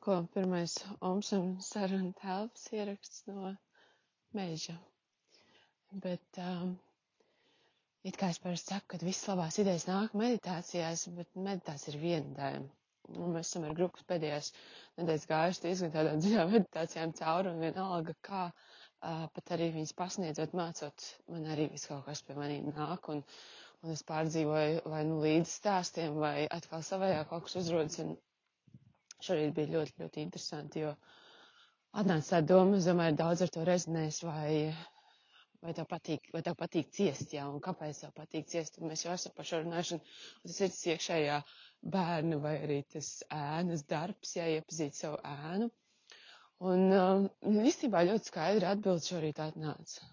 Ko pirmais Oms un saruna telpas ieraksts no meža. Bet um, it kā es parasti saku, ka visas labās idejas nāk meditācijās, bet meditācija ir viena daļa. Un mēs esam ar grupas pēdējās nedēļas gājuši diezgan tādām dziļām meditācijām cauri un vienalga, kā uh, pat arī viņas pasniedzot, mācot, man arī viss kaut kas pie manīm nāk un, un es pārdzīvoju vai nu līdz stāstiem vai atkal savējā kaut kas uzrodas un šorīt bija ļoti, ļoti interesanti, jo atnāca tā doma, es domāju, daudz ar to rezinēs, vai, vai tev patīk, vai tev patīk ciest, jā, un kāpēc tev patīk ciest, un mēs jau esam par šo runājuši, un tas ir tas iekšējā bērnu vai arī tas ēnas darbs, jā, iepazīt savu ēnu. Un um, īstenībā ļoti skaidri atbild šorīt atnāca.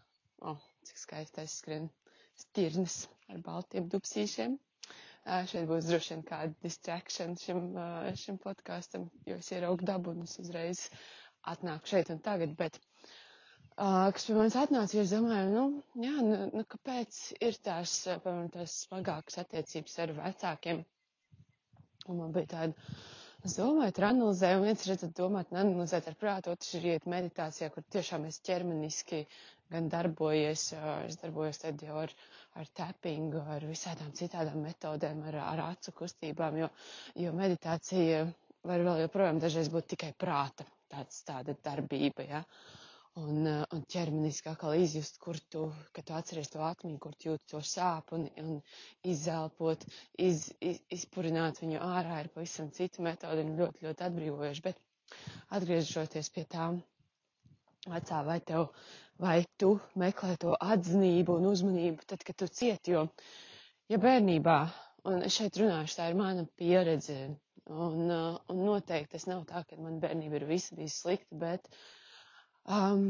O, oh, cik skaistais skrien stirnes ar baltiem dubsīšiem. Šeit būs droši vien kāda distraction šim, šim podkāstam, jo es ieraugu dabu un es uzreiz atnāku šeit un tagad, bet kas pie manis atnāca, es domāju, nu, jā, nu, nu kāpēc ir tās, piemēram, tās smagākas attiecības ar vecākiem. Un man bija tāda, es domāju, tur analizēju, un viens ir tad domāt un analizēt ar prātu, otrs ir iet meditācijā, kur tiešām es ķermeniski gan darbojies, es darbojos tad jau ar ar tappingu, ar visādām citādām metodēm, ar, ar acu kustībām, jo, jo meditācija var vēl joprojām dažreiz būt tikai prāta tāds, tāda darbība, ja. Un, un ķermeniski atkal izjust, kur tu, kad tu atceries to atmiņu, kur tu jūti to sāpu un, un izelpot, iz, iz, izpurināt viņu ārā ir pavisam cita metode un ļoti, ļoti atbrīvojuši. Bet atgriežoties pie tām vecā, vai tev vai tu meklē to atzinību un uzmanību tad, kad tu cieti, jo, ja bērnībā, un es šeit runāšu, tā ir mana pieredze, un, uh, un noteikti tas nav tā, ka man bērnība ir visi bijis slikti, bet um,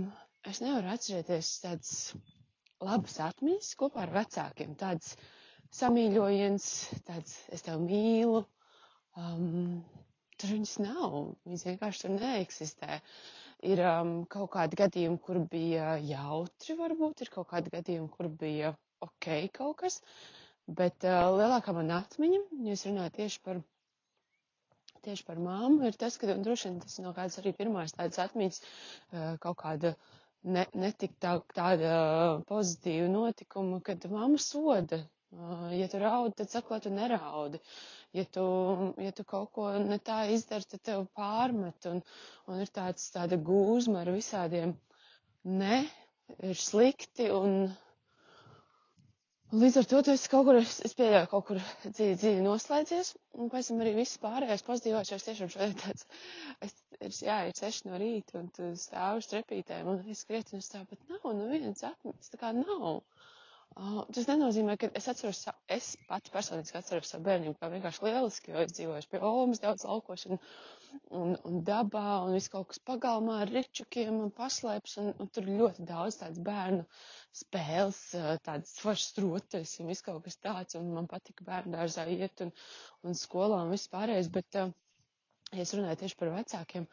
es nevaru atcerēties tādas labas atmiņas kopā ar vecākiem, tāds samīļojiens, tāds es tev mīlu, um, tur viņas nav, viņas vienkārši tur neeksistē. Ir um, kaut kādi gadījumi, kur bija jautri, varbūt ir kaut kādi gadījumi, kur bija ok kaut kas, bet uh, lielākā man atmiņa, ja es runāju tieši par, tieši par māmu, ir tas, ka droši vien tas no kādas arī pirmās tādas atmiņas kaut kāda ne, netik tā, tāda pozitīva notikuma, kad mamma soda. Ja tu raudi, tad saka, lai tu neraudi. Ja tu, ja tu kaut ko ne tā izdari, tad tev pārmet, un, un ir tāds, tāda gūzma ar visādiem ne, ir slikti, un līdz ar to esi kaut kur, es pieļauju, kaut kur dziļi, dziļi noslēdzies, un pēc tam arī viss pārējais pozitīvās, jo es tiešām šodien tāds, es, ir, jā, ir seši no rīta, un tu stāvi uz trepītēm, un es skrietu, un es tā, bet nav, nu viens atmiņas, tā kā nav. Uh, tas nenozīmē, ka es atceros, es pati personiski atceros savu bērnību kā vienkārši lieliski, jo es dzīvoju pie Omas, daudz laukošana un, un dabā, un viss kaut kas pagalmā ar ričukiem un paslēps, un, un tur ļoti daudz tāds bērnu spēles, tādas foršas rotas un viss kaut kas tāds, un man patika bērnu dārzā iet un, un skolā un viss pārējais, bet, ja es runāju tieši par vecākiem,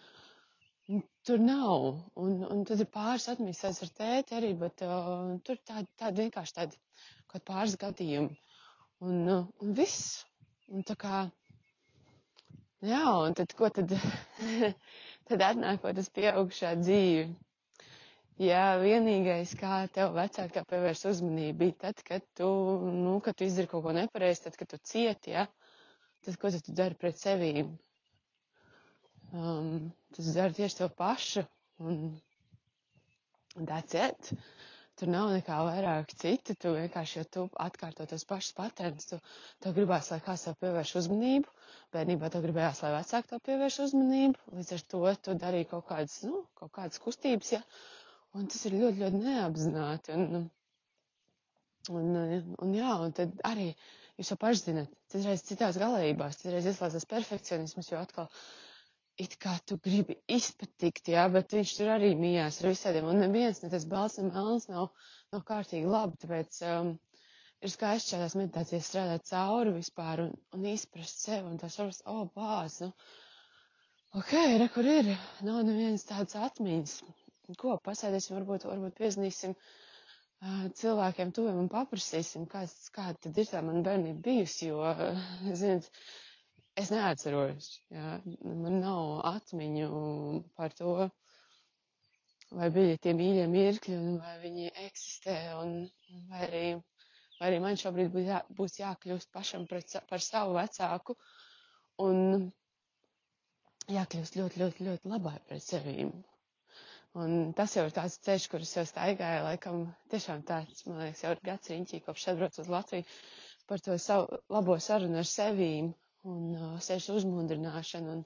Tur nav. Un, un tad ir pāris atmiņas ar tēti arī, bet uh, tur tādi, tādi vienkārši tādi kaut pāris gadījumi. Un, un viss. Un tā kā, jā, un tad ko tad, tad atnākot uz pieaugšā dzīvi. Jā, vienīgais, kā tev vecāki kā pievērs uzmanību, bija tad, kad tu, nu, kad tu izdari kaut ko nepareizi, tad, kad tu cieti, jā, tad ko tad tu dari pret sevīm? Um, tas dara tieši to pašu. Un that's it. Tur nav nekā vairāk cita. Tu vienkārši, ja tu atkārto tos pašus patērns, tu, tev gribās, lai kāds tev pievērš uzmanību. Bērnībā tev gribējās, lai vecāki tev pievērš uzmanību. Līdz ar to tu darīji kaut kādas, nu, kaut kādas kustības, ja. Un tas ir ļoti, ļoti neapzināti. Un, un, un jā, un tad arī jūs jau paši zinat, citreiz citās galējībās, citreiz ieslēdzas perfekcionisms, jo atkal it kā tu gribi izpatikt, jā, bet viņš tur arī mījās ar visādiem, un neviens, ne tas balss, ne melns nav, nav kārtīgi labi, tāpēc um, ir skaisti šādās meditācijās strādāt cauri vispār un, un izprast sevi, un tas varbūt, o, oh, bāz, nu, ok, re, kur ir, nav nevienas tādas atmiņas, ko, pasēdēsim, varbūt, varbūt piezinīsim uh, cilvēkiem tuviem un paprasīsim, kāds, kāda tad ir tā man bērnība bijusi, jo, uh, ziniet, es neatceros, jā, man nav atmiņu par to, vai bija tie mīļie mirkļi, un vai viņi eksistē, un vai arī, vai arī man šobrīd būs, jā, būs jākļūst pašam pret, par savu vecāku, un jākļūst ļoti, ļoti, ļoti labai pret sevīm. Un tas jau ir tāds ceļš, kurus jau staigāju, laikam tiešām tāds, man liekas, jau ir gads riņķī, kopš atbrauc uz Latviju, par to savu labo sarunu ar sevīm un uh, sevis uzmundrināšanu un,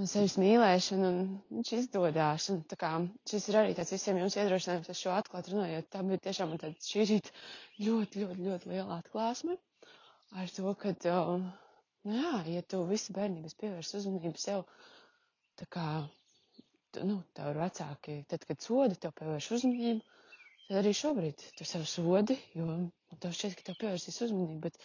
un sevis mīlēšanu, un viņš izdodās. Un, kā šis ir arī tāds visiem jums iedrošinājums, es šo atklāt runājot, tā bija tiešām man tāda šī rīt ļoti, ļoti, ļoti liela atklāsme ar to, ka, uh, nu jā, ja tu visu bērnības pievērs uzmanību sev, tā kā, nu, tev ir vecāki, tad, kad soda, tev pievērš uzmanību, tad arī šobrīd tu sev sodi, jo tev šķiet, ka tev pievērsīs uzmanību, bet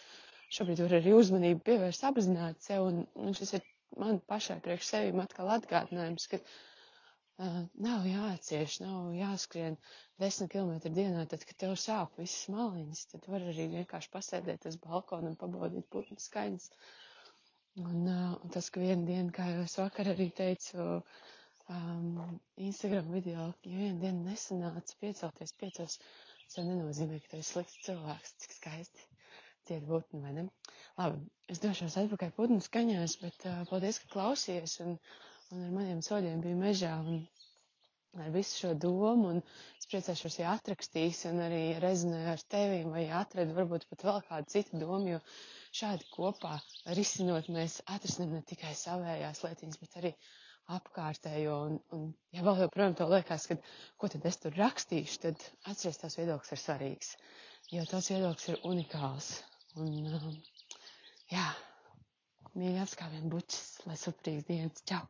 šobrīd var arī uzmanību pievērst apzināti sev, un, un šis ir man pašai priekš sevim atkal atgādinājums, ka uh, nav jācieš, nav jāskrien desmit kilometru dienā, tad, kad tev sāp visas maliņas, tad var arī vienkārši pasēdēt uz balkonu un pabaudīt putnu skaņas. Un, uh, un tas, ka vienu dienu, kā jau es vakar arī teicu, um, Instagram video, ja vienu dienu nesanāca piecelties piecos, tas nenozīmē, ka tu esi slikts cilvēks, cik skaisti dzied putni, vai ne? Labi, es došos atpakaļ putnu skaņās, bet uh, paldies, ka klausies un, un ar maniem soļiem bija mežā un ar visu šo domu un es priecāšos, ja atrakstīs un arī rezonēju ar tevīm vai ja atradu varbūt pat vēl kādu citu domu, jo šādi kopā risinot mēs atrisinām ne tikai savējās lietiņas, bet arī apkārtējo un, un ja vēl joprojām to liekas, ka ko tad es tur rakstīšu, tad atceries tās viedoklis ir svarīgs, jo tās viedoklis ir unikāls. Un, um, jā, mīļi apskāvien bučas, lai suprīgs dienas. Čau!